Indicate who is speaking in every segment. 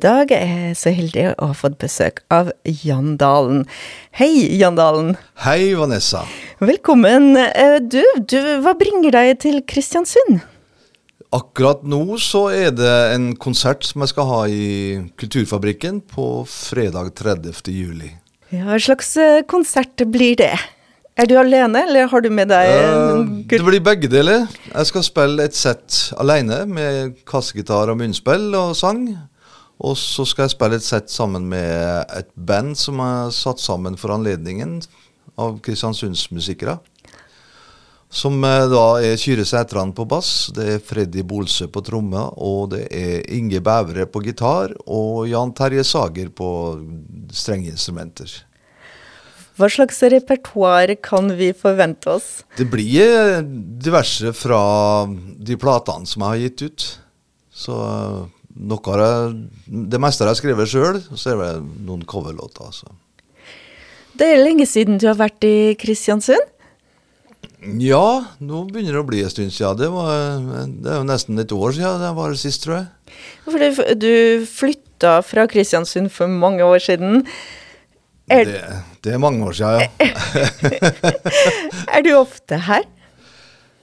Speaker 1: I dag er jeg så heldig å ha fått besøk av Jan Dalen. Hei, Jan Dalen.
Speaker 2: Hei, Vanessa.
Speaker 1: Velkommen. Eh, du, du, hva bringer deg til Kristiansund?
Speaker 2: Akkurat nå så er det en konsert som jeg skal ha i Kulturfabrikken på fredag 30. juli.
Speaker 1: Ja, hva slags eh, konsert blir det? Er du alene, eller har du med deg
Speaker 2: uh, Det blir begge deler. Jeg skal spille et sett alene med kassegitar og munnspill og sang. Og så skal jeg spille et sett sammen med et band som er satt sammen for anledningen av Kristiansundsmusikere. Som eh, da er Kyrre Sætran på bass, det er Freddy Bolsø på tromme, og det er Inge Bævre på gitar og Jan Terje Sager på strengeinstrumenter.
Speaker 1: Hva slags repertoar kan vi forvente oss?
Speaker 2: Det blir eh, diverse fra de platene som jeg har gitt ut. Så noe har jeg, det meste har jeg skrevet sjøl, så er det noen coverlåter. Altså.
Speaker 1: Det er lenge siden du har vært i Kristiansund?
Speaker 2: Ja, nå begynner det å bli en stund siden. Det, var, det er jo nesten et år siden det var sist, tror jeg.
Speaker 1: For du, du flytta fra Kristiansund for mange år siden.
Speaker 2: Er, det, det, er mange år siden, ja.
Speaker 1: er du ofte her?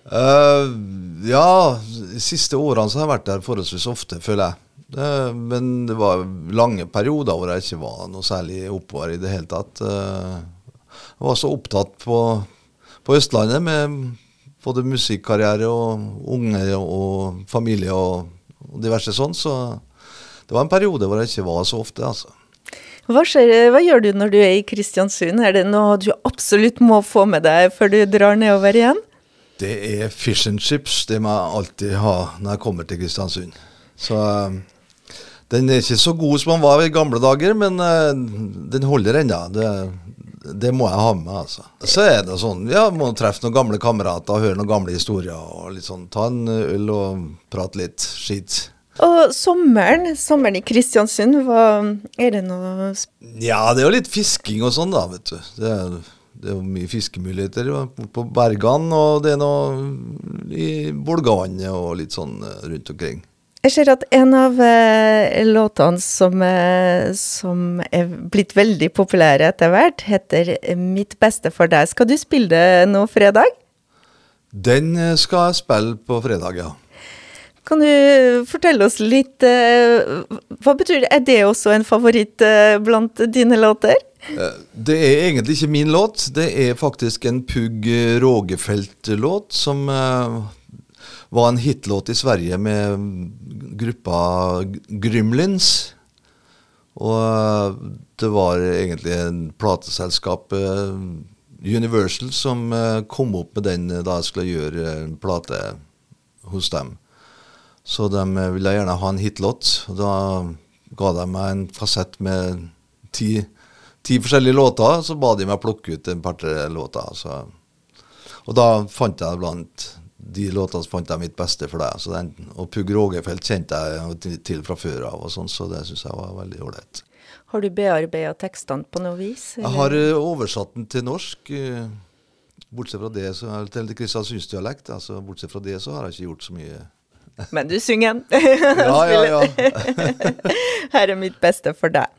Speaker 2: Uh, ja, de siste årene så har jeg vært der forholdsvis ofte, føler jeg. Det, men det var lange perioder hvor jeg ikke var noe særlig oppover i det hele tatt. Uh, jeg var så opptatt på, på Østlandet med både musikkarriere og unge og familie og, og diverse sånn, så det var en periode hvor jeg ikke var så ofte, altså.
Speaker 1: Hva, skjer, hva, gjør du når du er i Kristiansund? Er det noe du absolutt må få med deg før du drar nedover igjen?
Speaker 2: Det er fish and chips. Det må jeg alltid ha når jeg kommer til Kristiansund. Så um, den er ikke så god som den var i gamle dager, men uh, den holder ennå. Det, det, må jeg ha med meg, altså. Så er det sånn, ja, må treffe noen gamle kamerater og høre noen gamle historier. og litt sånn, Ta en øl og prate litt skitt.
Speaker 1: Og sommeren, sommeren i Kristiansund, hva, er det noe
Speaker 2: Ja, det er jo litt fisking og sånn, da, vet du. Det er det er mye fiskemuligheter på bergene, og det er noe i Bolgavannet og litt sånn eh, rundt omkring.
Speaker 1: Jeg ser at en av eh, låtene som, eh, som, er blitt veldig populære etter hvert, heter 'Mitt beste for deg'. Skal du spille det nå fredag?
Speaker 2: Den eh, skal jeg spille på fredag, ja.
Speaker 1: Kan du fortelle oss litt eh, Hva betyr det? Er det også en favoritt eh, blant dine låter?
Speaker 2: Eh, det er egentlig ikke min låt. Det er faktisk en Pugg Rågefelt-låt som var en hitlåt i Sverige med gruppa Grymlins. Og det var egentlig en plateselskap, Universal, som kom opp med den da jeg skulle gjøre en plate hos dem. Så de ville gjerne ha en hitlåt. Da ga de meg en fasett med ti, ti, forskjellige låter. Så ba de meg plukke ut en par-tre låter. Så. Og da fant jeg blant de låtene som fant jeg mitt beste for deg. Den, og Pugh Rogefeldt kjente jeg til fra før av, og sånn, så det syns jeg var veldig ålreit.
Speaker 1: Har du bearbeida tekstene på noe vis?
Speaker 2: Eller? Jeg har uh, oversatt den til norsk. Uh, bortsett fra det, så, til kristiansundsdialekt. Altså, bortsett fra det så har jeg ikke gjort så mye
Speaker 1: men du synger den.
Speaker 2: ja, ja, ja.
Speaker 1: Her er mitt beste for deg.